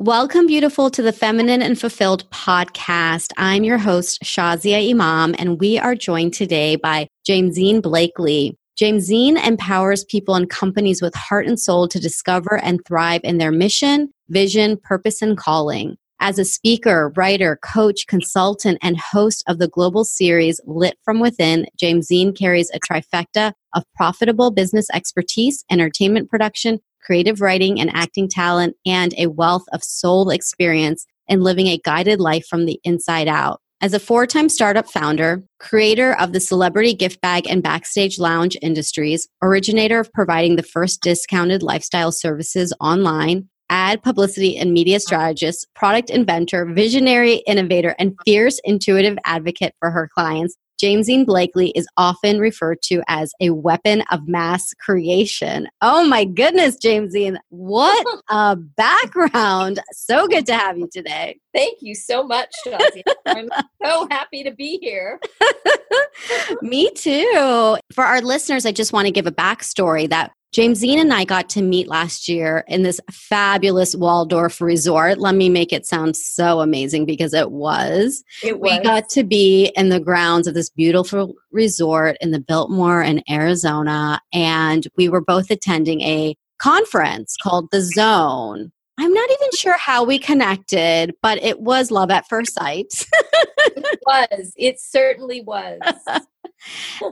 Welcome, beautiful, to the Feminine and Fulfilled podcast. I'm your host, Shazia Imam, and we are joined today by Jamesine Blakely. Jamesine empowers people and companies with heart and soul to discover and thrive in their mission, vision, purpose, and calling. As a speaker, writer, coach, consultant, and host of the global series Lit from Within, Jamesine carries a trifecta of profitable business expertise, entertainment production, creative writing and acting talent, and a wealth of soul experience in living a guided life from the inside out. As a four time startup founder, creator of the celebrity gift bag and backstage lounge industries, originator of providing the first discounted lifestyle services online, ad publicity and media strategist, product inventor, visionary innovator, and fierce intuitive advocate for her clients, Jamesine Blakely is often referred to as a weapon of mass creation. Oh my goodness, Jamesine, what a background. So good to have you today. Thank you so much, Shazia. I'm so happy to be here. Me too. For our listeners, I just want to give a backstory that Jamesine and I got to meet last year in this fabulous Waldorf resort. Let me make it sound so amazing because it was. It was. We got to be in the grounds of this beautiful resort in the Biltmore in Arizona, and we were both attending a conference called The Zone. I'm not even sure how we connected, but it was love at first sight. it was. It certainly was.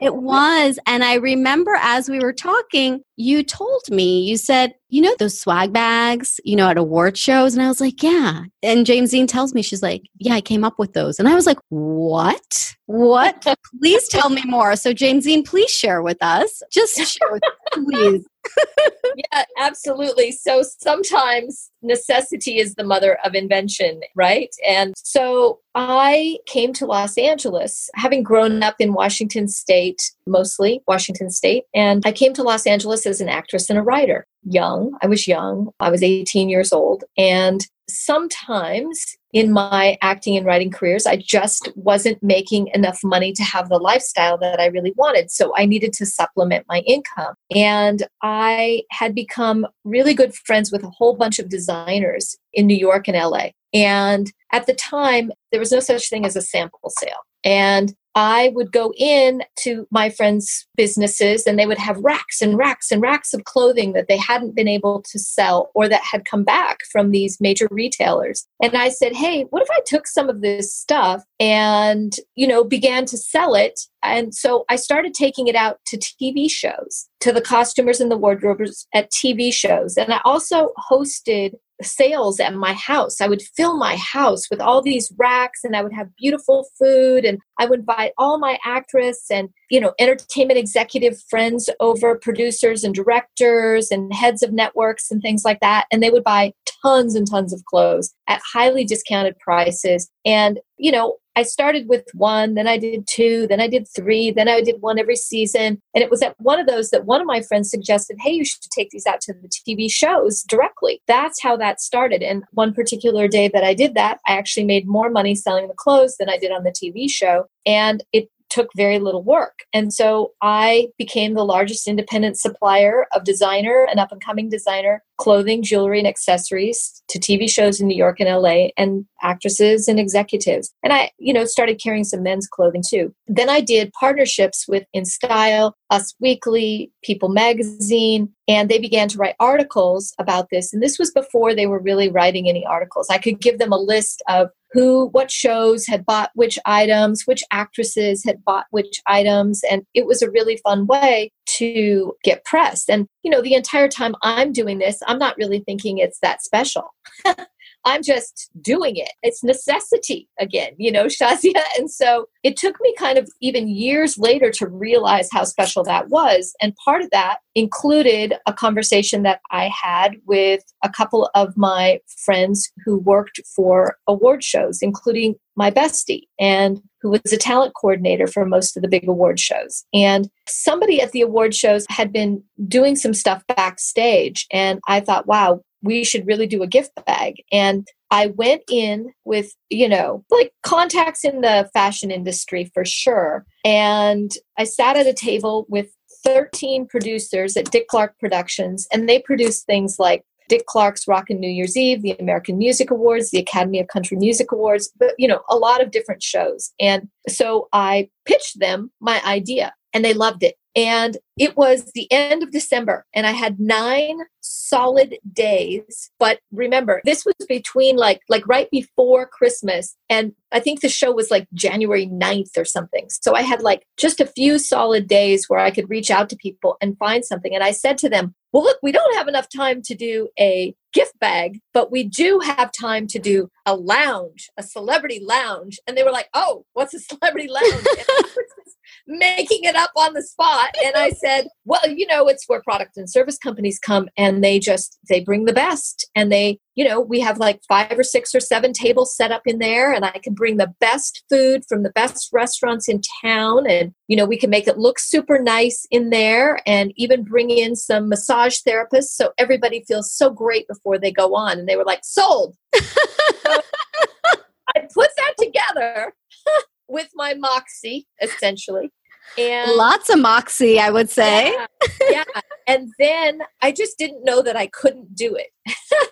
it was. And I remember as we were talking, you told me, you said, you know, those swag bags, you know, at award shows. And I was like, yeah. And Jamesine tells me, she's like, yeah, I came up with those. And I was like, what? What? please tell me more. So, Jamesine, please share with us. Just share with us, please. yeah, absolutely. So sometimes necessity is the mother of invention, right? And so I came to Los Angeles, having grown up in Washington State, mostly Washington State, and I came to Los Angeles as an actress and a writer. Young, I was young, I was 18 years old, and sometimes in my acting and writing careers, I just wasn't making enough money to have the lifestyle that I really wanted. So I needed to supplement my income. And I had become really good friends with a whole bunch of designers in New York and LA. And at the time, there was no such thing as a sample sale. And I would go in to my friends' businesses and they would have racks and racks and racks of clothing that they hadn't been able to sell or that had come back from these major retailers. And I said, "Hey, what if I took some of this stuff and, you know, began to sell it?" And so I started taking it out to TV shows, to the costumers and the wardrobers at TV shows. And I also hosted sales at my house. I would fill my house with all these racks and I would have beautiful food and I would invite all my actress and, you know, entertainment executive friends over, producers and directors and heads of networks and things like that. And they would buy tons and tons of clothes at highly discounted prices. And, you know, I started with one, then I did two, then I did three, then I did one every season. And it was at one of those that one of my friends suggested, hey, you should take these out to the TV shows directly. That's how that started. And one particular day that I did that, I actually made more money selling the clothes than I did on the TV show. And it took very little work. And so I became the largest independent supplier of designer and up and coming designer clothing, jewelry, and accessories to TV shows in New York and LA and actresses and executives. And I, you know, started carrying some men's clothing too. Then I did partnerships with InStyle, Us Weekly, People Magazine, and they began to write articles about this. And this was before they were really writing any articles. I could give them a list of who, what shows had bought which items, which actresses had bought which items. And it was a really fun way to get press. And, you know, the entire time I'm doing this, I'm not really thinking it's that special. I'm just doing it. It's necessity again, you know, Shazia. And so it took me kind of even years later to realize how special that was. And part of that included a conversation that I had with a couple of my friends who worked for award shows, including my bestie, and who was a talent coordinator for most of the big award shows. And somebody at the award shows had been doing some stuff backstage. And I thought, wow, we should really do a gift bag. And I went in with, you know, like contacts in the fashion industry for sure. And I sat at a table with 13 producers at Dick Clark Productions, and they produced things like Dick Clark's Rockin' New Year's Eve, the American Music Awards, the Academy of Country Music Awards, but you know, a lot of different shows. And so I pitched them my idea and they loved it. And it was the end of December, and I had nine solid days. But remember, this was between like like right before Christmas, and I think the show was like January 9th or something. So I had like just a few solid days where I could reach out to people and find something. And I said to them, well, look, we don't have enough time to do a gift bag, but we do have time to do a lounge, a celebrity lounge. And they were like, oh, what's a celebrity lounge? Making it up on the spot. And i said well you know it's where product and service companies come and they just they bring the best. And they you know we have like five or six or seven tables set up in there and i can bring the best food from the best restaurants in town. And you know we can make it look super nice in there and even bring in some massage therapists so everybody feels so great before they go on. And they were like sold. So i put that together with my moxie essentially and lots of moxie, I would say. Yeah, yeah. And then I just didn't know that I couldn't do it.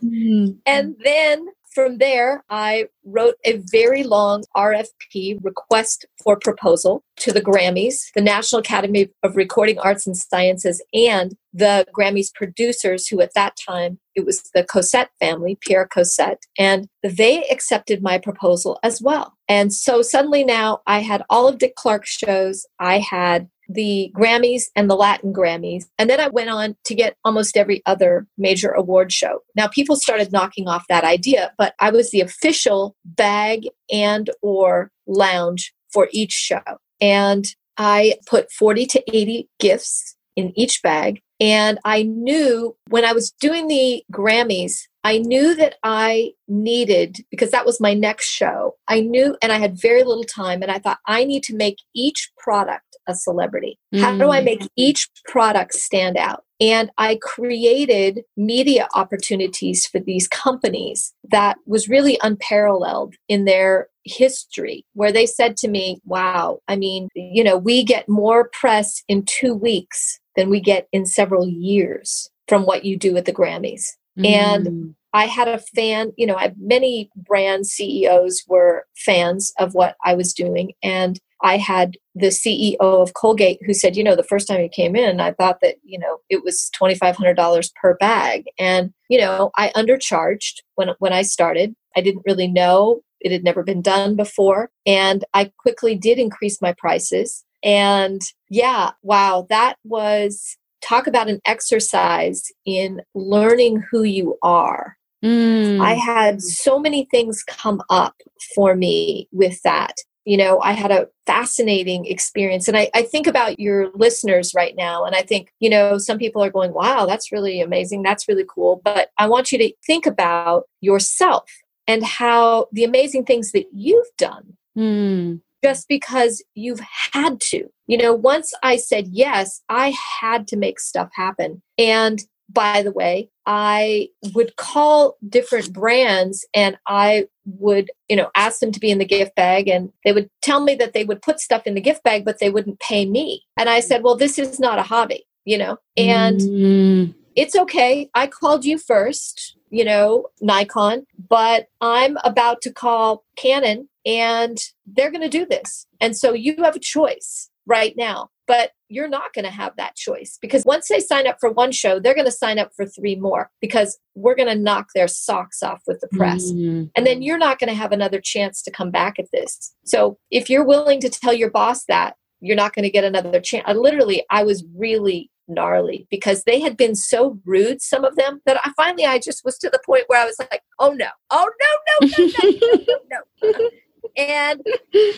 mm-hmm. And then from there, I wrote a very long RFP request for proposal to the Grammys, the National Academy of Recording Arts and Sciences, and the Grammys producers, who at that time it was the Cossette family, Pierre Cossette, and they accepted my proposal as well. And so suddenly now I had all of Dick Clark's shows. I had the Grammys and the Latin Grammys. And then I went on to get almost every other major award show. Now people started knocking off that idea, but I was the official bag and or lounge for each show. And I put 40 to 80 gifts in each bag. And I knew when I was doing the Grammys, I knew that I needed, because that was my next show, I knew, and I had very little time, and I thought I need to make each product a celebrity. Mm. How do I make mm. each product stand out? And I created media opportunities for these companies that was really unparalleled in their history, where they said to me, Wow, I mean, you know, we get more press in two weeks than we get in several years from what you do at the Grammys. Mm. And I had a fan, you know, I many brand CEOs were fans of what I was doing. And I had the CEO of Colgate who said, you know, the first time he came in, I thought that, you know, it was $2,500 per bag. And, you know, I undercharged when, when I started. I didn't really know. It had never been done before. And I quickly did increase my prices. And yeah, wow, that was talk about an exercise in learning who you are. Mm. I had so many things come up for me with that. You know, I had a fascinating experience. And I, I, think about your listeners right now, and I think, you know, some people are going, wow, that's really amazing. That's really cool. But I want you to think about yourself and how the amazing things that you've done. Mm just because you've had to. You know, once I said yes, I had to make stuff happen. And by the way, I would call different brands and I would, you know, ask them to be in the gift bag and they would tell me that they would put stuff in the gift bag, but they wouldn't pay me. And I said, well, this is not a hobby, you know, and mm. it's okay. I called you first, you know, Nikon, but I'm about to call Canon and they're going to do this. And so you have a choice right now, but you're not going to have that choice because once they sign up for one show, they're going to sign up for three more because we're going to knock their socks off with the press. Mm-hmm. And then you're not going to have another chance to come back at this. So if you're willing to tell your boss that, you're not going to get another chance. I literally, I was really gnarly because they had been so rude, some of them, that I finally I just was to the point where I was like, oh no, oh no, no, no, no, no, no. no. And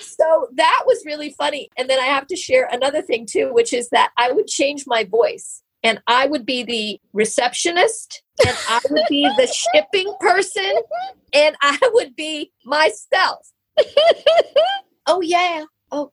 so that was really funny. And then I have to share another thing too, which is that I would change my voice and I would be the receptionist and I would be the shipping person and I would be myself. oh, yeah. Oh,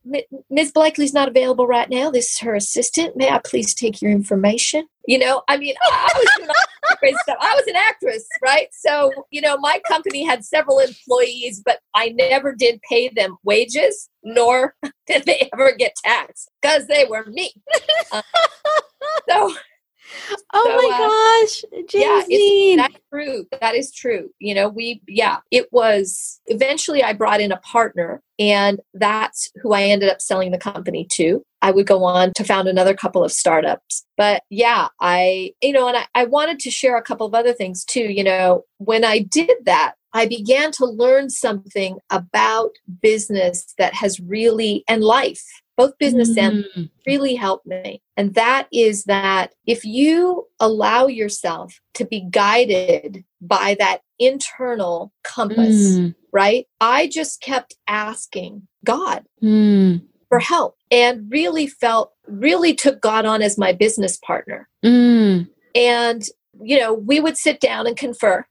Ms. Blakely's not available right now. This is her assistant. May I please take your information? You know, I mean, I, was doing all crazy stuff. I was an actress, right? So, you know, my company had several employees, but I never did pay them wages, nor did they ever get taxed because they were me. Uh, so, Oh so, my uh, gosh, yeah, that's true. That is true. You know, we yeah, it was eventually I brought in a partner, and that's who I ended up selling the company to. I would go on to found another couple of startups. But yeah, I you know, and I, I wanted to share a couple of other things too. You know, when I did that, I began to learn something about business that has really and life both business mm. and really helped me. And that is that if you allow yourself to be guided by that internal compass, mm. right? I just kept asking God mm. for help and really felt, really took God on as my business partner. Mm. And, you know, we would sit down and confer.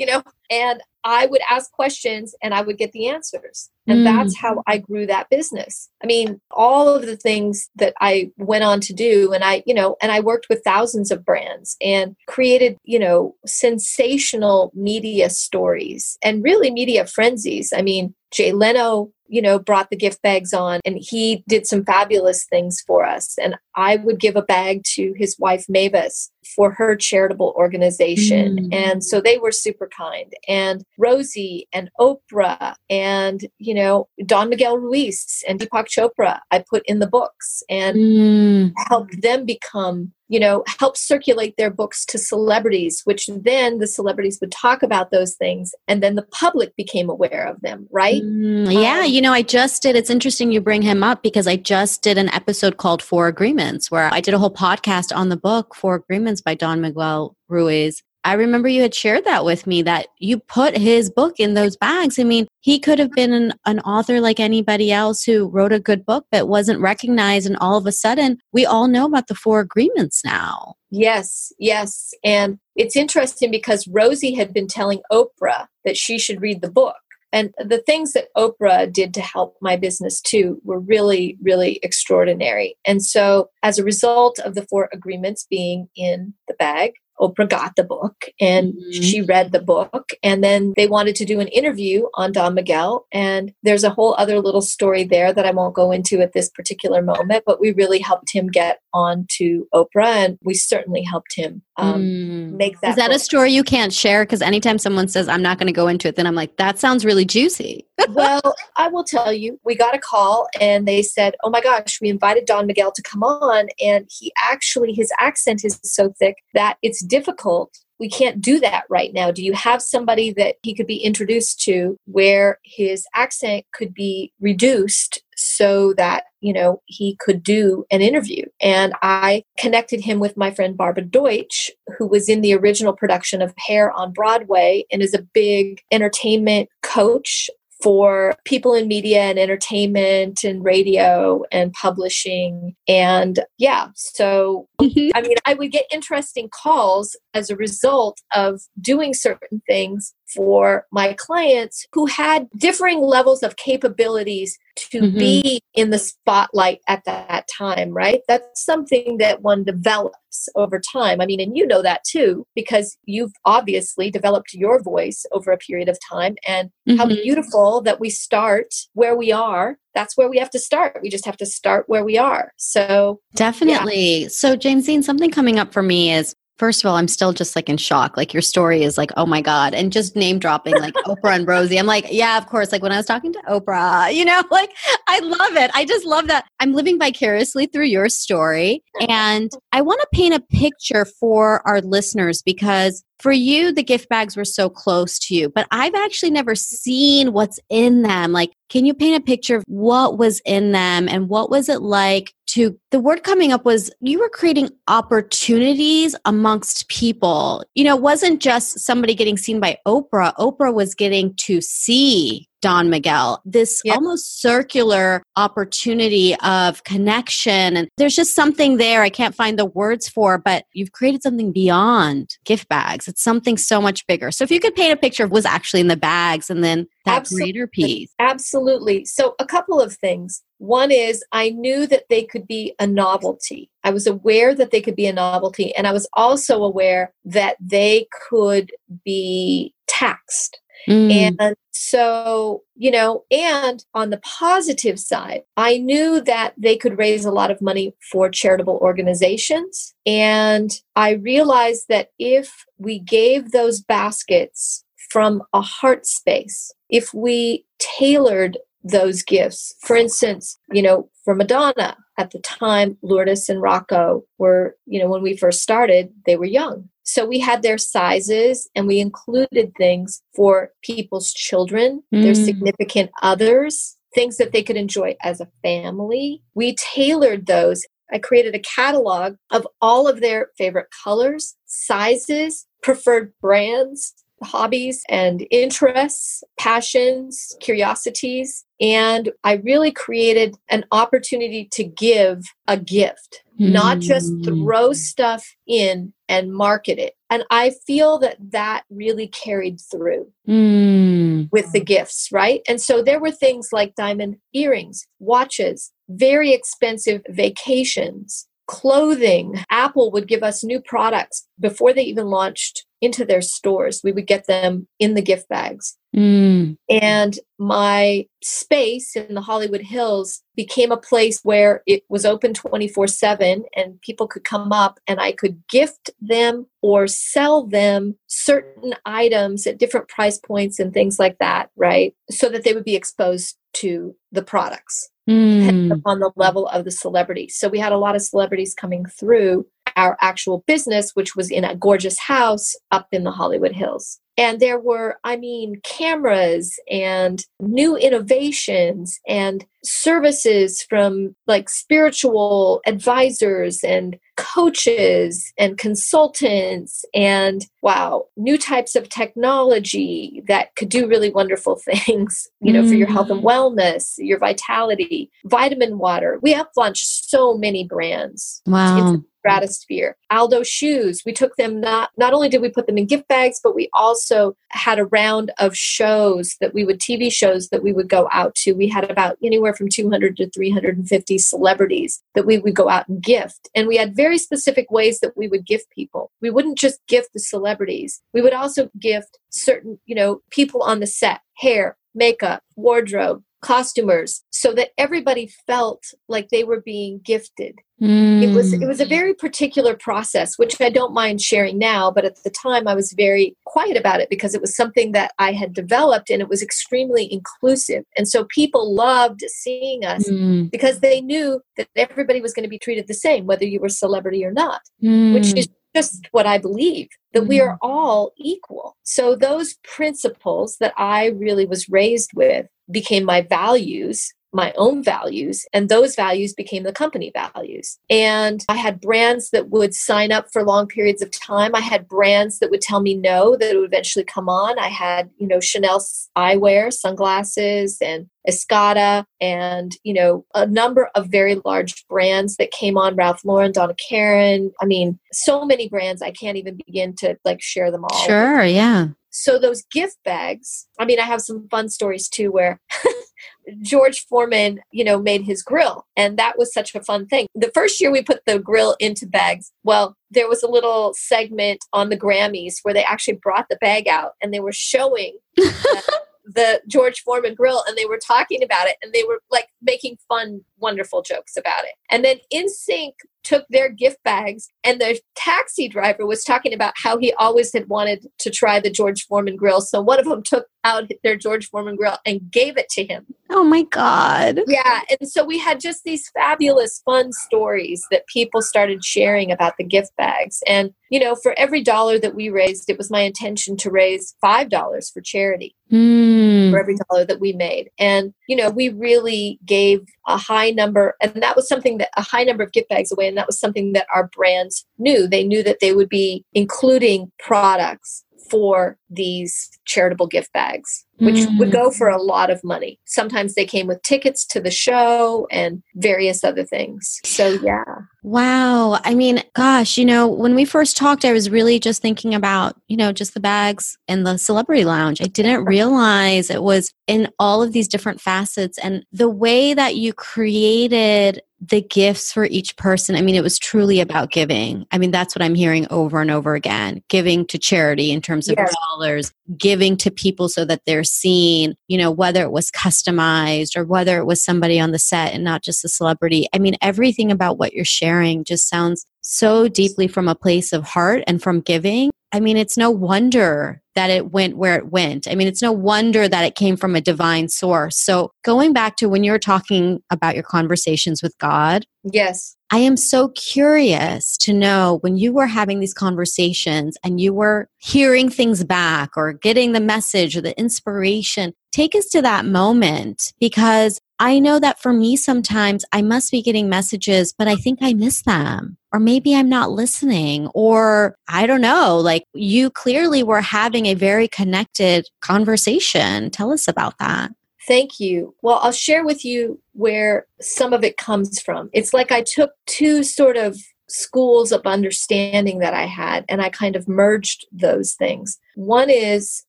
You know, and I would ask questions and I would get the answers. And mm. that's how I grew that business. I mean, all of the things that I went on to do, and I, you know, and I worked with thousands of brands and created, you know, sensational media stories and really media frenzies. I mean, Jay Leno you know, brought the gift bags on and he did some fabulous things for us. And I would give a bag to his wife, Mavis, for her charitable organization. Mm. And so they were super kind. And Rosie and Oprah and, you know, Don Miguel Ruiz and Deepak Chopra, I put in the books and mm. helped them become you know, help circulate their books to celebrities, which then the celebrities would talk about those things and then the public became aware of them, right? Mm, yeah, um, you know, I just did, it's interesting you bring him up because I just did an episode called Four Agreements where I did a whole podcast on the book Four Agreements by Don Miguel Ruiz. I remember you had shared that with me that you put his book in those bags. I mean, he could have been an, an, author like anybody else who wrote a good book but wasn't recognized. And all of a sudden, we all know about the four agreements now. Yes, yes. And it's interesting because Rosie had been telling Oprah that she should read the book. And the things that Oprah did to help my business too were really, really extraordinary. And so, as a result of the four agreements being in the bag, Oprah got the book and mm-hmm. she read the book. And then they wanted to do an interview on Don Miguel. And there's a whole other little story there that I won't go into at this particular moment, but we really helped him get on to Oprah and we certainly helped him um, mm. make that. Is that book. a story you can't share? Because anytime someone says, I'm not going to go into it, then I'm like, that sounds really juicy. well, I will tell you, we got a call and they said, Oh my gosh, we invited Don Miguel to come on. And he actually, his accent is so thick that it's difficult we can't do that right now. Do you have somebody that he could be introduced to where his accent could be reduced so that, you know, he could do an interview? And I connected him with my friend Barbara Deutsch, who was in the original production of Hair on Broadway and is a big entertainment coach for people in media and entertainment and radio and publishing. And yeah, so mm-hmm. I mean, I would get interesting calls as a result of doing certain things for my clients who had differing levels of capabilities to mm-hmm. be in the spotlight at that time, right? That's something that one develops over time. I mean, and you know that too, because you've obviously developed your voice over a period of time. And mm-hmm. how beautiful that we start where we are. That's where we have to start. We just have to start where we are. So, definitely. Yeah. So, Jamesine, something coming up for me is First of all, I'm still just like in shock. Like your story is like, oh my God. And just name dropping like Oprah and Rosie. I'm like, yeah, of course. Like when I was talking to Oprah, you know, like I love it. I just love that I'm living vicariously through your story. And I want to paint a picture for our listeners because for you, the gift bags were so close to you, but I've actually never seen what's in them. Like, can you paint a picture of what was in them and what was it like to the word coming up was you were creating opportunities amongst people. You know, it wasn't just somebody getting seen by Oprah. Oprah was getting to see Don Miguel, this yep. almost circular opportunity of connection. And there's just something there I can't find the words for, but you've created something beyond gift bags. It's something so much bigger. So if you could paint a picture of what's actually in the bags and then that Absolutely. greater piece. Absolutely. So a couple of things. One is I knew that they could be a novelty. I was aware that they could be a novelty. And I was also aware that they could be taxed Mm. And so, you know, and on the positive side, I knew that they could raise a lot of money for charitable organizations. And I realized that if we gave those baskets from a heart space, if we tailored those gifts, for instance, you know, for Madonna, at the time, Lourdes and Rocco were, you know, when we first started, they were young. So we had their sizes and we included things for people's children, mm. their significant others, things that they could enjoy as a family. We tailored those. I created a catalog of all of their favorite colors, sizes, preferred brands, hobbies and interests, passions, curiosities. And I really created an opportunity to give a gift, mm. not just hmm. throw stuff in and market it. And I feel that that really carried through mm. with the gifts, right? And so there were things like diamond earrings, watches, very expensive vacations, clothing. Apple would give us new products before they even launched into their stores. We would get them in the gift bags. Mm. And my space in the Hollywood Hills became a place where it was open 24 7 and people could come up and I could gift them or sell them certain items at different price points and things like that, right? So that they would be exposed to the products mm. on the level of the celebrity. So we had a lot of celebrities coming through our actual business, which was in a gorgeous house up in the Hollywood Hills. And there were, I mean, cameras and new innovations and services from like spiritual advisors and coaches and consultants and wow, new types of technology that could do really wonderful things, you know, mm. for your health and mm. wellness, your vitality, vitamin water. We have launched so many brands. Wow stratosphere. Aldo shoes, we took them not not only did we put them in gift bags, but we also had a round of shows that we would TV shows that we would go out to. We had about anywhere from 200 to 350 celebrities that we would go out and gift. And we had very specific ways that we would gift people. We wouldn't just gift the celebrities. We would also gift certain, you know, people on the set, hair, makeup, wardrobe, costumers so that everybody felt like they were being gifted mm. it was it was a mm. very particular process which i don't mind sharing now but at the time i was very quiet about it because it was something that i had developed and it was extremely inclusive and so people loved seeing us mm. because they knew that everybody was going to be treated the same whether you were celebrity or not mm. which is just what I believe that we are all equal. So, those principles that I really was raised with became my values my own values and those values became the company values. And i had brands that would sign up for long periods of time. I had brands that would tell me no that would eventually come on. I had you know chanel eyewear sunglasses and escada and you know a number of very large brands that came on ralph lauren donna karan i mean so many brands i can't even begin to like share them all. Sure yeah so those gift bags i mean i have some fun stories too where George Foreman, you know, made his grill. And that was such a fun thing. The first year we put the grill into bags, well, there was a little segment on the Grammys where they actually brought the bag out and they were showing the George Foreman grill and they were talking about it and they were like making fun, wonderful jokes about it. And then NSYNC took their gift bags and the taxi driver was talking about how he always had wanted to try the George Foreman grill. So one of them took out their George Foreman grill and gave it to him. Oh my God. Yeah. And so we had just these fabulous, fun stories that people started sharing about the gift bags. And, you know, for every dollar that we raised, it was my intention to raise $5 for charity mm. for every dollar that we made. And, you know, we really gave a high number, and that was something that a high number of gift bags away. And that was something that our brands knew. They knew that they would be including products for these charitable gift bags, which mm. would go for a lot of money. Sometimes they came with tickets to the show and various other things. So, yeah. Wow. I mean, gosh, you know, when we first talked, I was really just thinking about, you know, just the bags and the celebrity lounge. I didn't realize it was in all of these different facets and the way that you created the gifts for each person. I mean, it was truly about giving. I mean, that's what I'm hearing over and over again giving to charity in terms of yes. dollars, giving to people so that they're seen, you know, whether it was customized or whether it was somebody on the set and not just a celebrity. I mean, everything about what you're sharing just sounds so deeply from a place of heart and from giving. I mean, it's no wonder that it went where it went. I mean, it's no wonder that it came from a divine source. So, going back to when you were talking about your conversations with God. Yes. I am so curious to know when you were having these conversations and you were hearing things back or getting the message or the inspiration. Take us to that moment because I know that for me, sometimes I must be getting messages, but I think I miss them. Or maybe I'm not listening, or I don't know. Like you clearly were having a very connected conversation. Tell us about that. Thank you. Well, I'll share with you where some of it comes from. It's like I took two sort of schools of understanding that I had and I kind of merged those things. One is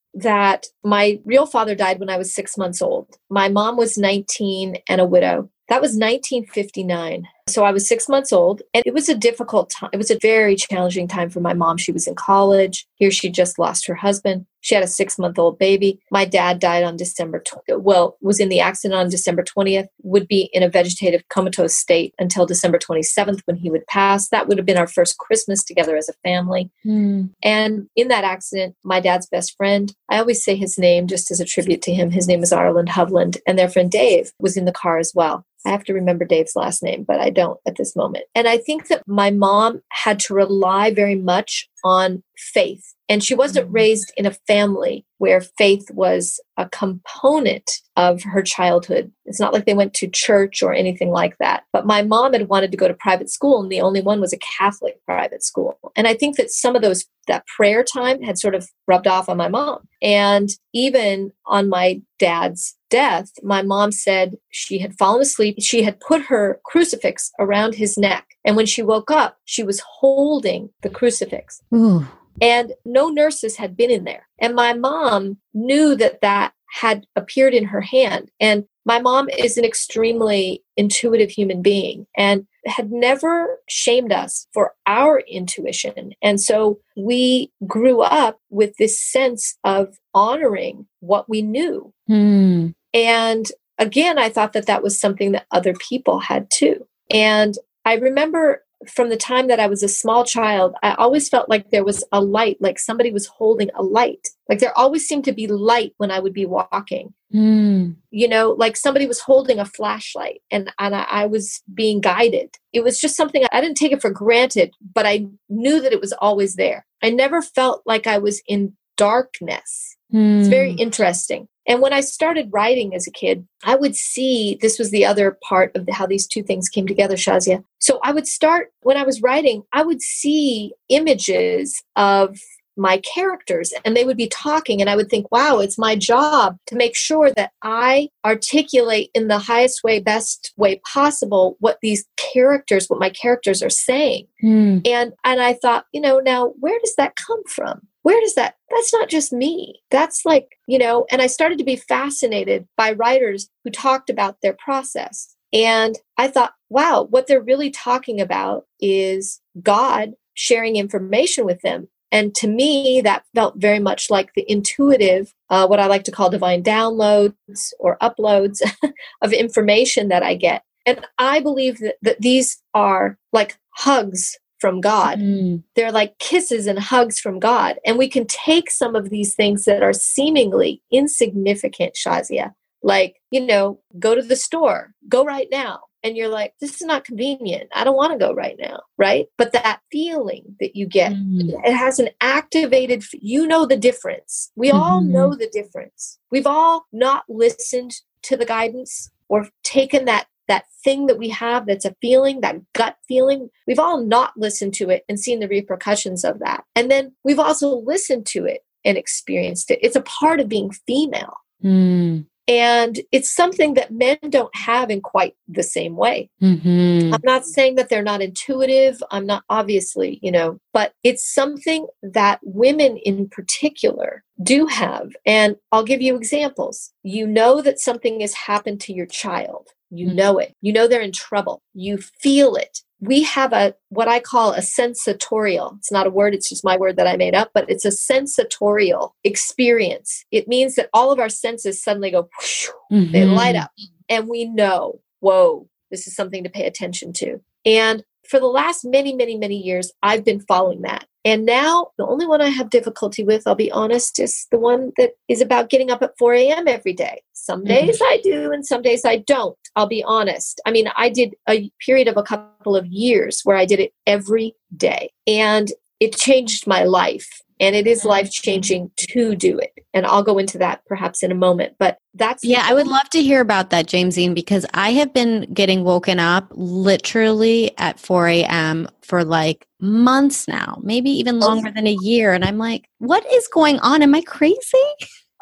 that my real father died when I was six months old. My mom was 19 and a widow. That was 1959. So I was six months old, and it was a difficult time. It was a very challenging time for my mom. She was in college. Here she just lost her husband. She had a six month old baby. My dad died on December, tw- well, was in the accident on December 20th, would be in a vegetative comatose state until December 27th when he would pass. That would have been our first Christmas together as a family. Mm. And in that accident, my dad's best friend, I always say his name just as a tribute to him. His name is Arland Hovland, and their friend Dave was in the car as well. I have to remember Dave's last name, but I don't at this moment. And I think that my mom had to rely very much on faith. And she wasn't mm-hmm. raised in a family where faith was a component of her childhood. It's not like they went to church or anything like that. But my mom had wanted to go to private school, and the only one was a Catholic private school. And I think that some of those, that prayer time had sort of rubbed off on my mom. And even on my dad's death, my mom said she had fallen asleep. She had put her crucifix around his neck. And when she woke up, she was holding the crucifix. Ooh. And no nurses had been in there. And my mom knew that that had appeared in her hand. And my mom is an extremely intuitive human being and had never shamed us for our intuition. And so we grew up with this sense of honoring what we knew. Mm. And again, I thought that that was something that other people had too. And I remember from the time that I was a small child, I always felt like there was a light, like somebody was holding a light. Like there always seemed to be light when I would be walking. Mm. You know, like somebody was holding a flashlight and, and I, I was being guided. It was just something I didn't take it for granted, but I knew that it was always there. I never felt like I was in darkness. Mm. It's very hmm. interesting. And when I started writing as a kid, I would see this was the other part of the, how these two things came together, Shazia. So I would start when I was writing, I would see images of my characters and they would be talking and i would think wow it's my job to make sure that i articulate in the highest way best way possible what these characters what my characters are saying mm. and and i thought you know now where does that come from where does that that's not just me. That's like you know and i started to be fascinated by writers who talked about their process. And i thought wow what they're really talking about is god sharing information with them. And to me that felt very much like the intuitive uh, what i like to call divine downloads or uploads of information that i get. And i believe that, that these are like hugs from God. Mm. They're like kisses and hugs from God. And we can take some of these things that are seemingly insignificant, Shazia, like, you know, go to the store, go right now. And you're like, this is not convenient. I don't want to go right now. Right. But that feeling that you get, mm. it has an activated, you know the difference. We mm-hmm. all know the difference. We've all not listened to the guidance or taken that that thing that we have that's a feeling, that gut feeling, we've all not listened to it and seen the repercussions of that. And then we've also listened to it and experienced it. It's a part of being female. Mm. And it's something that men don't have in quite the same way. Mm-hmm. I'm not saying that they're not intuitive. I'm not obviously, you know, but it's something that women in particular do have. And I'll give you examples. You know that something has happened to your child You mm-hmm. know it. You know they're in trouble. You feel it. We have a what I call a sensatorial. It's not a word, it's just my word that I made up, but it's a sensatorial experience. It means that all of our senses suddenly go, whoosh, mm-hmm. they light up, and we know, whoa, this is something to pay attention to. And for the last many, many, many years, I've been following that. And now the only one I have difficulty with, I'll be honest, is the one that is about getting up at 4 a.m. every day. Some mm-hmm. days mm-hmm. I do, and some days I don't. I'll be honest. I mean, I did a period of a couple of years where I did it every day, and it changed my life and it is life changing to do it. And i'll go into that perhaps in a moment but that's yeah i would love to hear about that jamesine because i have been getting woken up literally at 4 a.m for like months now maybe even oh. longer than a year and i'm like what is going on? Am i crazy?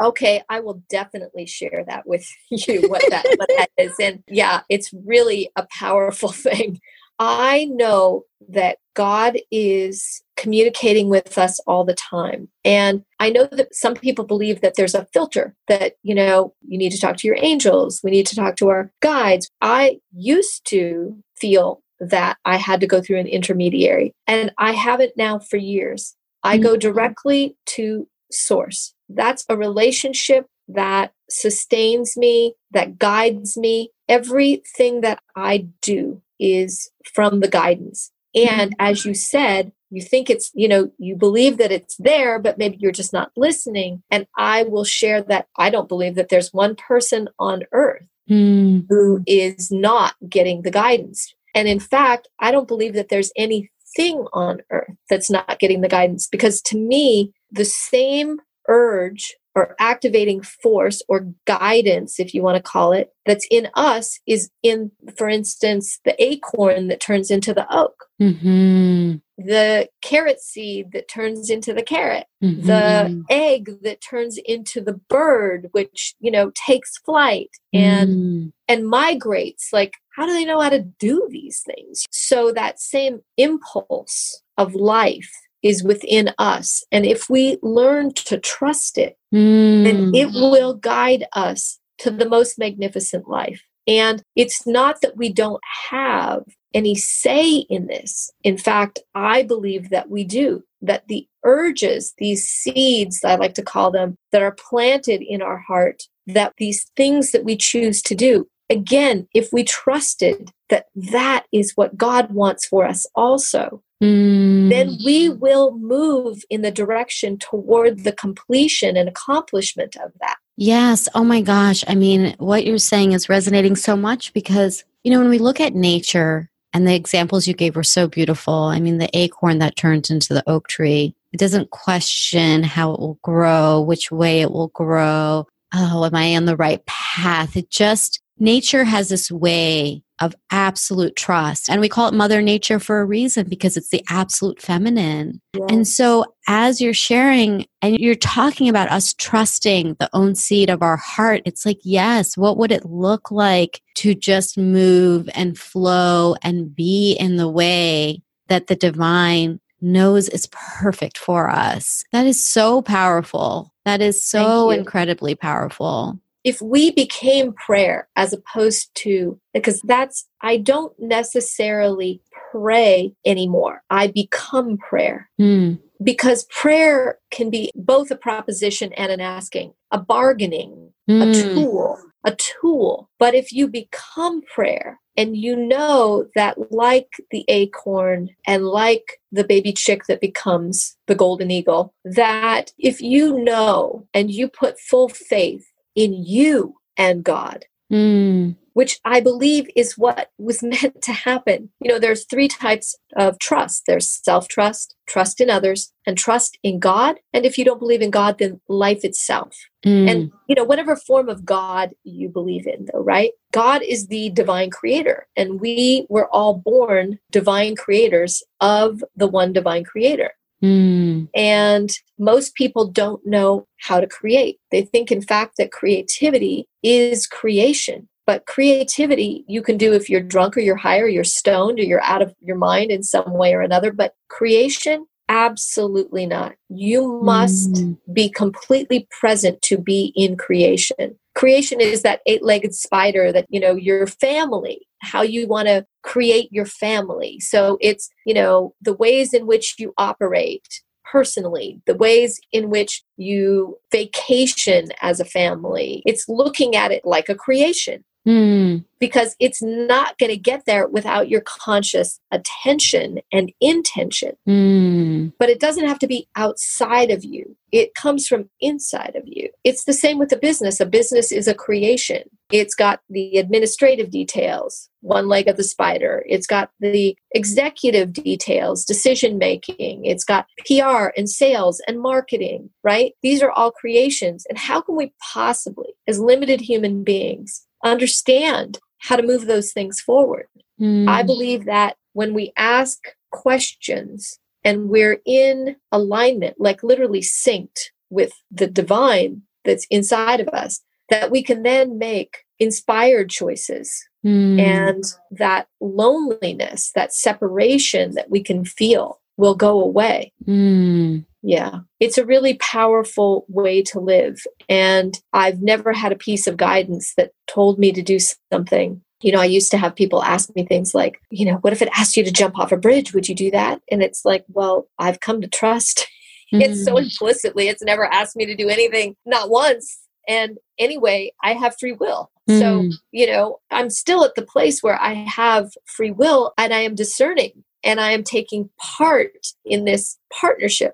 Okay i will definitely share that with you what that what that is and yeah it's really a powerful thing I know that God is communicating with us all the time. And I know that some people believe that there's a filter that, you know, you need to talk to your angels, we need to talk to our guides. I used to feel that I had to go through an intermediary, and I haven't now for years. I go mm-hmm. directly to source. That's a relationship that sustains me, that guides me. Everything that I do is from the guidance. And as you said, you think it's, you know, you believe that it's there, but maybe you're just not listening. And I will share that I don't believe that there's one person on earth mm. who is not getting the guidance. And in fact, I don't believe that there's anything on earth that's not getting the guidance because to me, the same urge or activating force or guidance, if you want to call it, that's in us is in, for instance, the acorn that turns into the oak, mm-hmm. the carrot seed that turns into the carrot, mm-hmm. the egg that turns into the bird, which, you know, takes flight and, mm. and migrates. Like, how do they know how to do these things? So that same impulse of life is within us. And if we learn to trust it, mm. then it will guide us to the most magnificent life. And it's not that we don't have any say in this. In fact, I believe that we do, that the urges, these seeds, I like to call them, that are planted in our heart, that these things that we choose to do, again, if we trusted that that is what God wants for us also, mm. then we will move in the direction toward the completion and accomplishment of that. Yes. Oh my gosh. I mean, what you're saying is resonating so much because, you know, when we look at nature and the examples you gave were so beautiful. I mean, the acorn that turns into the oak tree, it doesn't question how it will grow, which way it will grow. Oh, am I on the right path? It just, nature has this way of absolute trust. And we call it Mother Nature for a reason because it's the absolute feminine. Yes. And so, as you're sharing and you're talking about us trusting the own seed of our heart, it's like, yes, what would it look like to just move and flow and be in the way that the divine knows is perfect for us? That is so powerful. That is so incredibly powerful if we became prayer as opposed to because that's i don't necessarily pray anymore i become prayer mm. because prayer can be both a proposition and an asking a bargaining mm. a hmm. tool a tool but if you become prayer and you know that like the acorn and like the baby chick that becomes the golden eagle that if you know and you put full faith in you and God. Mm. Which I believe is what was meant to happen. You know, there's three types of trust there's self trust, trust in others, and trust in God. And if you don't believe in God, then life itself. Mm. And, you know, whatever form of God you believe in, though, right? God is the divine creator, and we were all born divine creators of the one divine creator. Mm. And most people don't know how to create. They think, in fact, that creativity is creation. But creativity you can do if you're drunk or you're high or you're stoned or you're out of your mind in some way or another. But creation, absolutely not. You must mm. be completely present to be in creation. creation is that eight-legged spider that you know your family how you want to create your family so it's you know the ways in which you operate personally, the ways in which you vacation as a family. It's looking at it like a creation. Mm. Because it's not going to get there without your conscious attention and intention. Mm. But it doesn't have to be outside of you, it comes from inside of you. It's the same with a business. A business is a creation, it's got the administrative details, one leg of the spider, it's got the executive details, decision making, it's got PR and sales and marketing, right? These are all creations. And how can we possibly, as limited human beings, understand how to move those things forward. Mm. I believe that when we ask questions and we're in alignment, like literally synced with the divine that's inside of us, that we can then make inspired choices. Mm. And that loneliness, that separation that we can feel will go away. Mm. Yeah. It's a really powerful way to live. And I've never had a piece of guidance that told me to do something. You know, I used to have people ask me things like, you know, what if it asked you to jump off a bridge? Would you do that? And it's like, well, I've come to trust mm-hmm. it so mm. implicitly. It's never asked me to do anything, not once. And anyway, I have free will. Mm. So, you know, I'm still at the place where I have free will and I am discerning and I am taking part in this partnership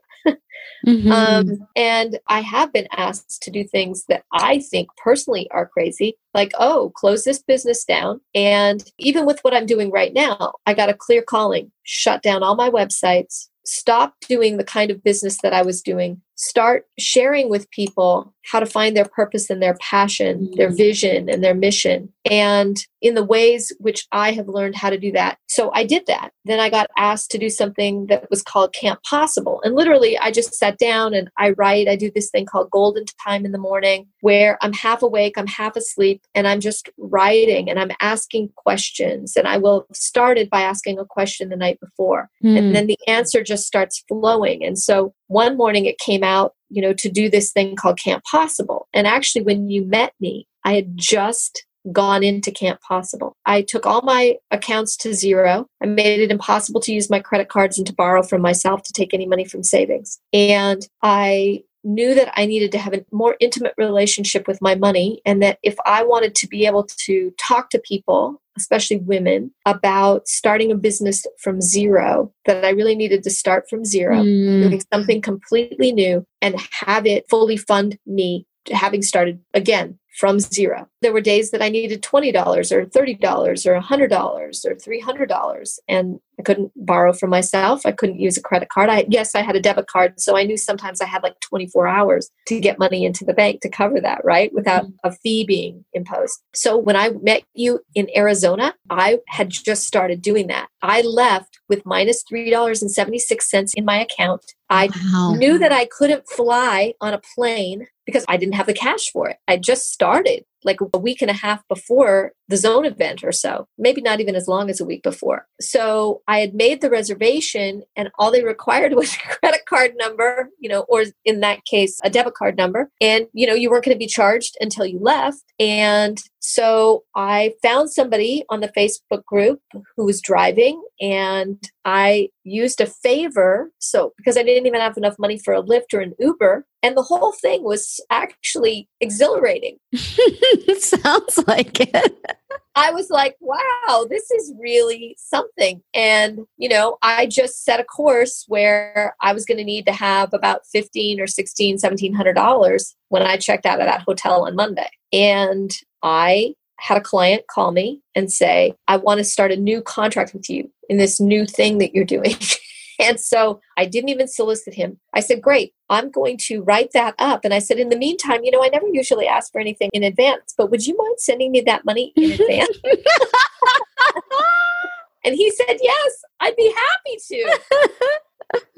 Mm-hmm. Um, and I have been asked to do things that I think personally are crazy, like, oh, close this business down. And even with what I'm doing right now, I got a clear calling, shut down all my websites, stop doing the kind of business that I was doing, start sharing with people how to find their purpose and their passion, their mm. vision and their mission, and in the ways which I have learned how to do that. So I did that. Then I got asked to do something that was called Camp Possible. And literally, I just sat down and I write. I do this thing called Golden Time in the morning where I'm half awake, I'm half asleep, and I'm just writing and I'm asking questions. And I will have started by asking a question the night before. Mm. And then the answer just starts flowing. And so one morning it came out, you know, to do this thing called Camp Possible. And actually, when you met me, I had just gone into Camp Possible. I took all my accounts to zero. I made it impossible to use my credit cards and to borrow from myself to take any money from savings. And I knew that I needed to have a more intimate relationship with my money and that if I wanted to be able to talk to people especially women, about starting a business from zero, that I really needed to start from zero, mm. doing something completely new and have it fully fund me having started again from zero. There were days that I needed $20 or $30 or $100 or $300 and I couldn't borrow from myself. I couldn't use a credit card. I yes, I had a debit card, so I knew sometimes I had like 24 hours to get money into the bank to cover that, right? Without mm-hmm. a fee being imposed. So when I met you in Arizona, I had just started doing that. I left with minus $3.76 in my account. I wow. knew that I couldn't fly on a plane because I didn't have the cash for it. I just started like a week and a half before the zone event or so, maybe not even as long as a week before. So I had made the reservation and all they required was a credit card number, you know, or in that case, a debit card number. And, you know, you weren't going to be charged until you left. And so I found somebody on the Facebook group who was driving and I used a favor. So, because I didn't even have enough money for a Lyft or an Uber, and the whole thing was actually exhilarating. Sounds like it. I was like, wow, this is really something. And, you know, I just set a course where I was going to need to have about 15 or 16, 1700 dollars when I checked out of that hotel on Monday. And I had a client call me and say, I want to start a new contract with you in this new thing that you're doing. And so I didn't even solicit him. I said, Great, I'm going to write that up. And I said, In the meantime, you know, I never usually ask for anything in advance, but would you mind sending me that money in advance? and he said, Yes, I'd be happy to.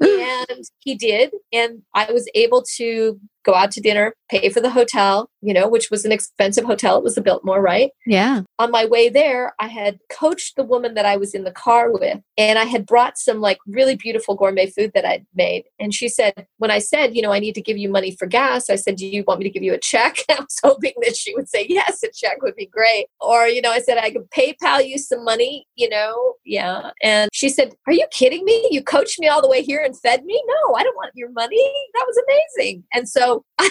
and he did. And I was able to go out to dinner, pay for the hotel, you know, which was an expensive hotel. It was the Biltmore, right? Yeah. On my way there, I had coached the woman that I was in the car with, and I had brought some like really beautiful gourmet food that I'd made. And she said, when I said, you know, I need to give you money for gas, I said, do you want me to give you a check? I was hoping that she would say, yes, a check would be great. Or, you know, I said, I could PayPal you some money, you know, yeah. And she said, are you kidding me? You coached me all the way here and fed me? No, I don't want your money. That was amazing. And so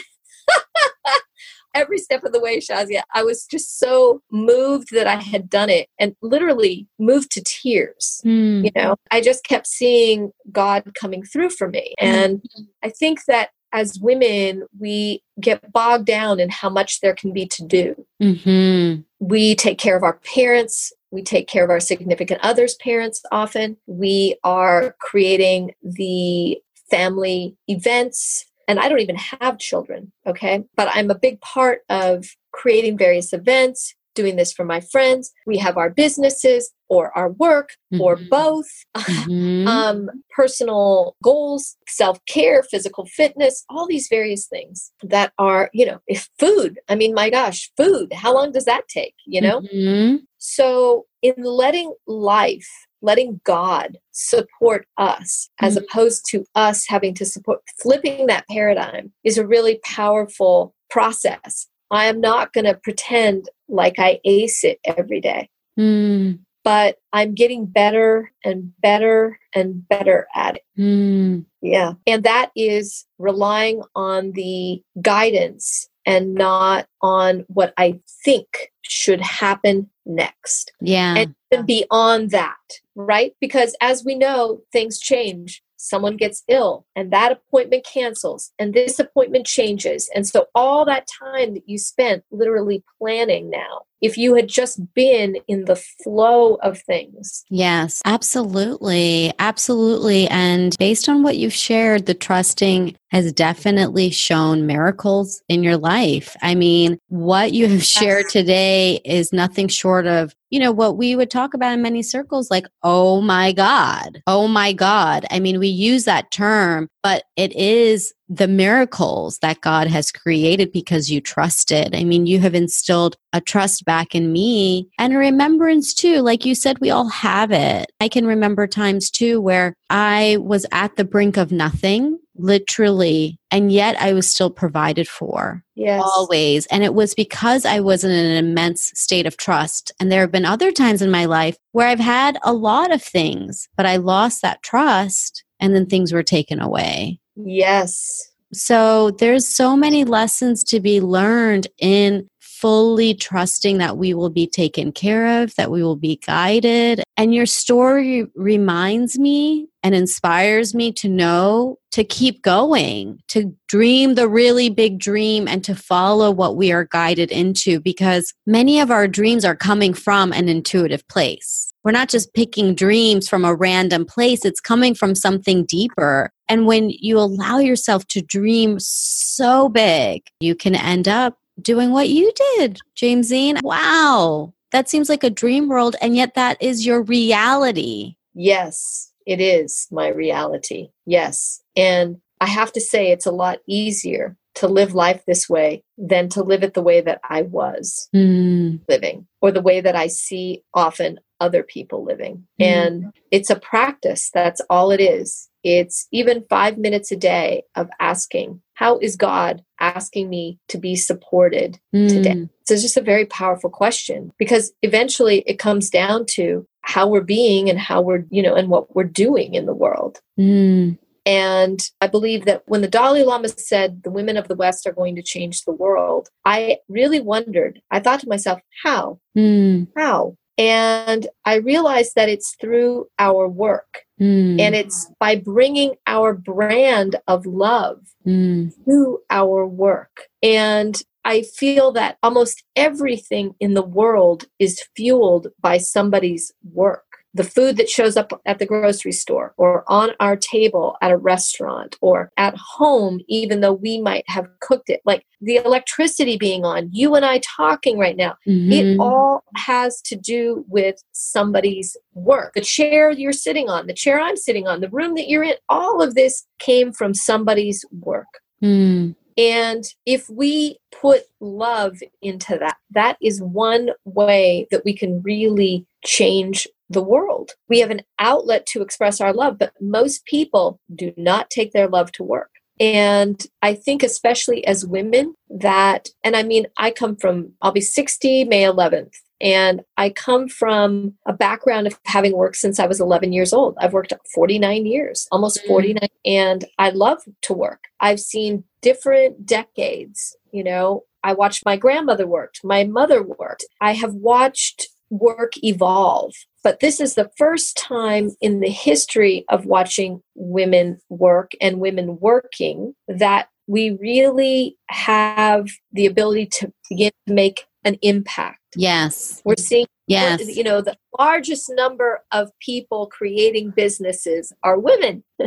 every step of the way, Shazia, I was just so moved that I had done it and literally moved to tears. Mm. You know, I just kept seeing God coming through for me. And mm. I think that as women, we get bogged down in how much there can be to do. Mm-hmm. We take care of our parents. We take care of our significant others' parents often. We are creating the family events. And I don't even have children, okay? But I'm a big part of creating various events, doing this for my friends. We have our businesses or our work mm-hmm. or both, mm-hmm. um, personal goals, self care, physical fitness, all these various things that are, you know, if food, I mean, my gosh, food, how long does that take, you know? Mm-hmm. So, in letting life, letting God support us as Mm-hmm. opposed to us having to support, flipping that paradigm is a really powerful process. I am not going to pretend like I ace it every day, Mm. But I'm getting better and better and better at it. Mm. Yeah. And that is relying on the guidance and not on what I think should happen next. Yeah. And beyond that, right? Because as we know, things change. Someone gets ill and that appointment cancels and this appointment changes. And so all that time that you spent literally planning now, if you had just been in the flow of things. Yes, absolutely. Absolutely. And based on what you've shared, the trusting has definitely shown miracles in your life. I mean, what you have shared today is nothing short of, you know, what we would talk about in many circles like, oh my God, oh my God. I mean, we use that term, but it is the miracles that God has created because you trusted. I mean, you have instilled a trust back in me and a remembrance too. Like you said, we all have it. I can remember times too where I was at the brink of nothing, literally, and yet I was still provided for. Yes. Always. And it was because I was in an immense state of trust. And there have been other times in my life where I've had a lot of things, but I lost that trust and then things were taken away. Yes. So there's so many lessons to be learned in fully trusting that we will be taken care of, that we will be guided. And your story reminds me and inspires me to know to keep going, to dream the really big dream and to follow what we are guided into because many of our dreams are coming from an intuitive place. We're not just picking dreams from a random place, it's coming from something deeper. And when you allow yourself to dream so big, you can end up doing what you did, Jaimsyne. Wow. That seems like a dream world, and yet that is your reality. Yes, it is my reality. Yes. And I have to say, it's a lot easier to live life this way than to live it the way that I was Mm. living or the way that I see often other people living. Mm. And it's a practice. That's all it is. It's even five minutes a day of asking, How is God asking me to be supported today? Mm. So it's just a very powerful question because eventually it comes down to how we're being and how we're, you know, and what we're doing in the world. Mm. And I believe that when the Dalai Lama said the women of the West are going to change the world, I really wondered. I thought to myself, how? Mm. How? And I realized that it's through our work Mm. and it's by bringing our brand of love Mm. to our work. And I feel that almost everything in the world is fueled by somebody's work. The food that shows up at the grocery store or on our table at a restaurant or at home, even though we might have cooked it, like the electricity being on, you and I talking right now, Mhm. it all has to do with somebody's work. The chair you're sitting on, the chair I'm sitting on, the room that you're in, all of this came from somebody's work. Mm. And if we put love into that, that is one way that we can really change the world. We have an outlet to express our love, but most people do not take their love to work. And I think, especially as women, that, and I mean, I come from, I'll be 60 May 11th. And I come from a background of having worked since I was 11 years old. I've worked 49 years, almost mm. 49, and I love to work. I've seen different decades. You know, I watched my grandmother worked, my mother worked. I have watched work evolve. But this is the first time in the history of watching women work and women working that we really have the ability to begin to make an impact. Yes. We're seeing yes. you know the largest number of people creating businesses are women.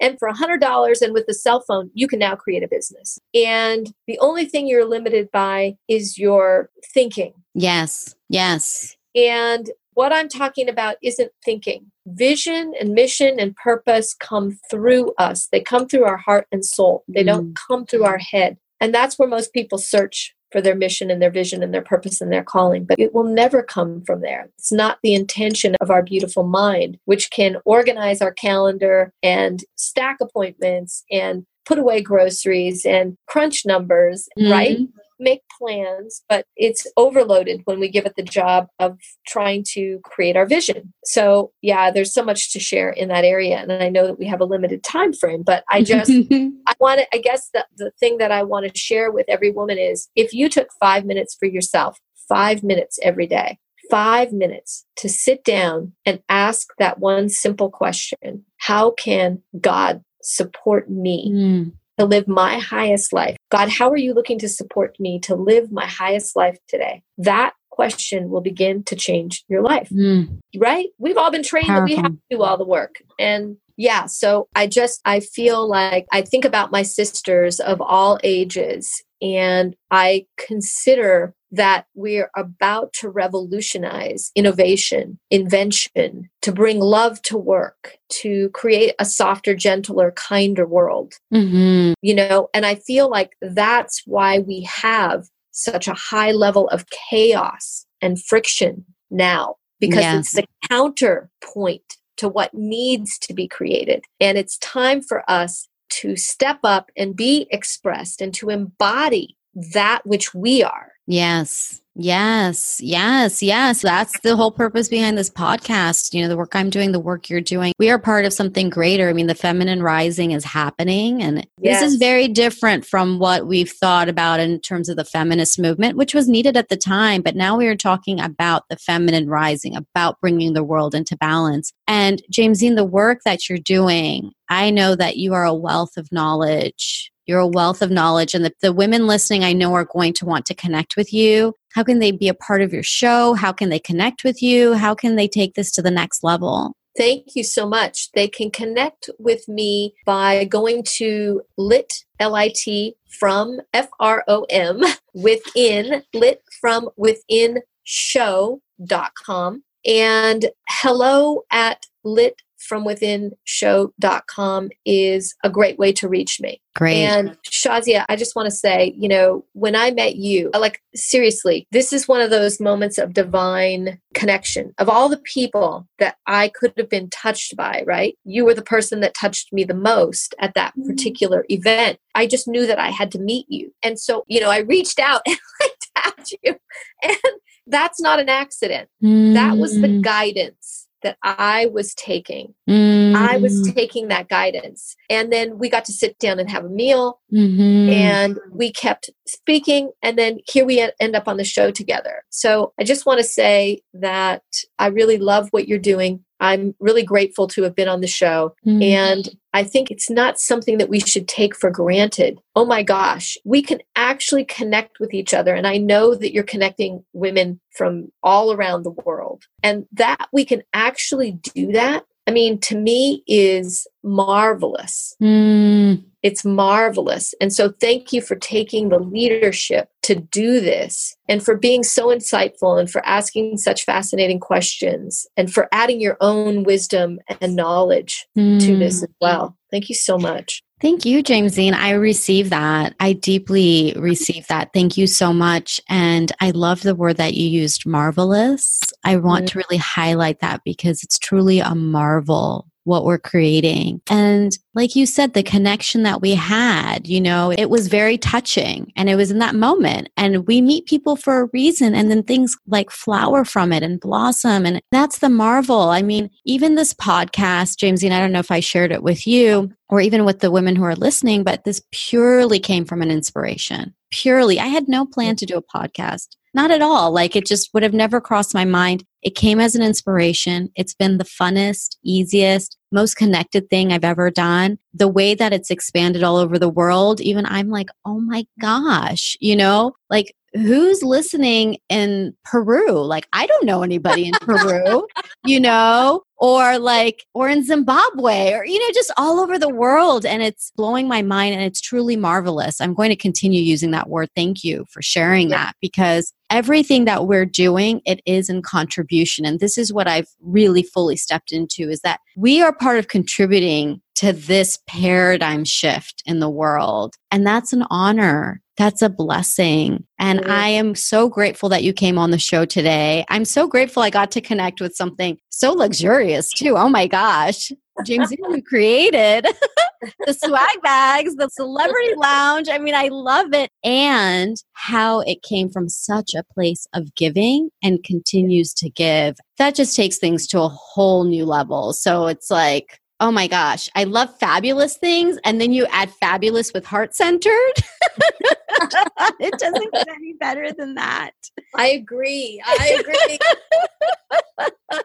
and for $100 and with the cell phone, you can now create a business. And the only thing you're limited by is your thinking. Yes. Yes. And what I'm talking about isn't thinking. Vision and mission and purpose come through us. They come through our heart and soul. They mm. don't come through our head. And that's where most people search for their mission and their vision and their purpose and their calling, but it will never come from there. It's not the intention of our beautiful mind, which can organize our calendar and stack appointments and put away groceries and crunch numbers, mm-hmm. right? Make plans, but it's overloaded when we give it the job of trying to create our vision. So, yeah, there's so much to share in that area. And I know that we have a limited time frame, but I just, I want to, I guess the, the thing that I want to share with every woman is if you took five minutes for yourself, five minutes every day, five minutes to sit down and ask that one simple question How can God support me? Mm to live my highest life. God, how are you looking to support me to live my highest life today? That question will begin to change your life. Mm. Right? We've all been trained Powerful. that we have to do all the work. And yeah, so I just I feel like I think about my sisters of all ages and I consider that we're about to revolutionize innovation, invention, to bring love to work, to create a softer, gentler, kinder world. Mm-hmm. You know, and I feel like that's why we have such a high level of chaos and friction now, because yes. it's the counterpoint to what needs to be created. And it's time for us to step up and be expressed and to embody that which we are. Yes. Yes, yes, yes. That's the whole purpose behind this podcast. You know, the work I'm doing, the work you're doing. We are part of something greater. I mean, the feminine rising is happening. And yes. this is very different from what we've thought about in terms of the feminist movement, which was needed at the time. But now we are talking about the feminine rising, about bringing the world into balance. And Jaimsyne, the work that you're doing, I know that you are a wealth of knowledge you're a wealth of knowledge, and the, the women listening, I know, are going to want to connect with you. How can they be a part of your show? How can they connect with you? How can they take this to the next level? Thank you so much. They can connect with me by going to lit, L-I-T, from F-R-O-M, within, lit from within show.com and hello at lit from within show.com is a great way to reach me. Great. And Shazia, I just want to say, you know, when I met you, like seriously, this is one of those moments of divine connection. Of all the people that I could have been touched by, right? You were the person that touched me the most at that mm. particular event. I just knew that I had to meet you. And so, you know, I reached out and I tapped you. And that's not an accident. Mm. That was the mm. guidance that I was taking. Mm. I was mm. taking that guidance. And then we got to sit down and have a meal mm-hmm. and we kept speaking. And then here we end up on the show together. So I just want to say that I really love what you're doing. I'm really grateful to have been on the show. Mm-hmm. And I think it's not something that we should take for granted. Oh my gosh, we can actually connect with each other. And I know that you're connecting women from all around the world. And that we can actually do that, I mean, to me, is marvelous. Mm. It's marvelous. And so, thank you for taking the leadership to do this and for being so insightful and for asking such fascinating questions and for adding your own wisdom and knowledge mm. to this as well. Thank you so much. Thank you, Jaimsyne. I receive that. I deeply receive that. Thank you so much. And I love the word that you used, marvelous. I want mm-hmm. to really highlight that because it's truly a marvel what we're creating. And like you said, the connection that we had, you know, it was very touching and it was in that moment. And we meet people for a reason and then things like flower from it and blossom. And that's the marvel. I mean, even this podcast, Jaimsyne, I don't know if I shared it with you or even with the women who are listening, but this purely came from an inspiration. Purely. I had no plan to do a podcast. Not at all. Like it just would have never crossed my mind. It came as an inspiration. It's been the funnest, easiest, most connected thing I've ever done. The way that it's expanded all over the world, even I'm like, oh my gosh, you know, like who's listening in Peru? Like, I don't know anybody in Peru, you know, or like, or in Zimbabwe, or, you know, just all over the world. And it's blowing my mind and it's truly marvelous. I'm going to continue using that word. Thank you for sharing that because everything that we're doing, it is in contribution. And this is what I've really fully stepped into is that we are part of contributing to this paradigm shift in the world. And that's an honor. That's a blessing. And mm-hmm. I am so grateful that you came on the show today. I'm so grateful I got to connect with something so luxurious, too. Oh my gosh. James, you created the swag bags, the celebrity lounge. I mean, I love it. And how it came from such a place of giving and continues to give. That just takes things to a whole new level. So it's like, Oh my gosh, I love fabulous things. And then you add fabulous with heart centered. it doesn't get any better than that. I agree. I agree.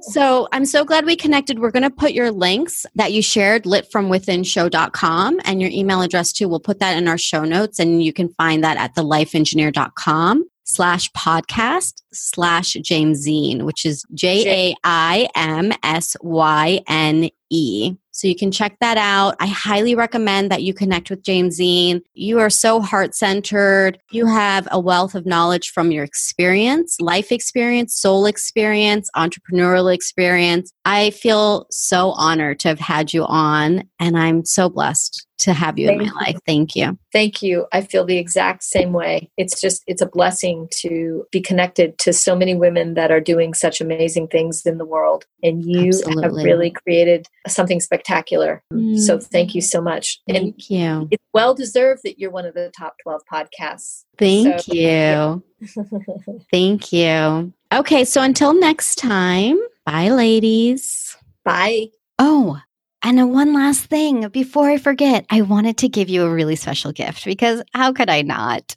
so I'm so glad we connected. We're going to put your links that you shared, litfromwithinshow.com, and your email address too. We'll put that in our show notes, and you can find that at thelifeengineer.com slash podcast slash Jaimsyne, which is J A I M S Y N E. So you can check that out. I highly recommend that you connect with Jaimsyne. You are so heart centered. You have a wealth of knowledge from your experience, life experience, soul experience, entrepreneurial experience. I feel so honored to have had you on, and I'm so blessed to have you Thank in my life. Thank you. Thank you. I feel the exact same way. It's just, it's a blessing to be connected to so many women that are doing such amazing things in the world. And you Absolutely. have really created something spectacular. Mm. So thank you so much. Thank and you. It's well deserved that you're one of the top 12 podcasts. Thank so, you. thank you. Okay. So until next time, bye, ladies. Bye. Oh, and one last thing before I forget, I wanted to give you a really special gift because how could I not?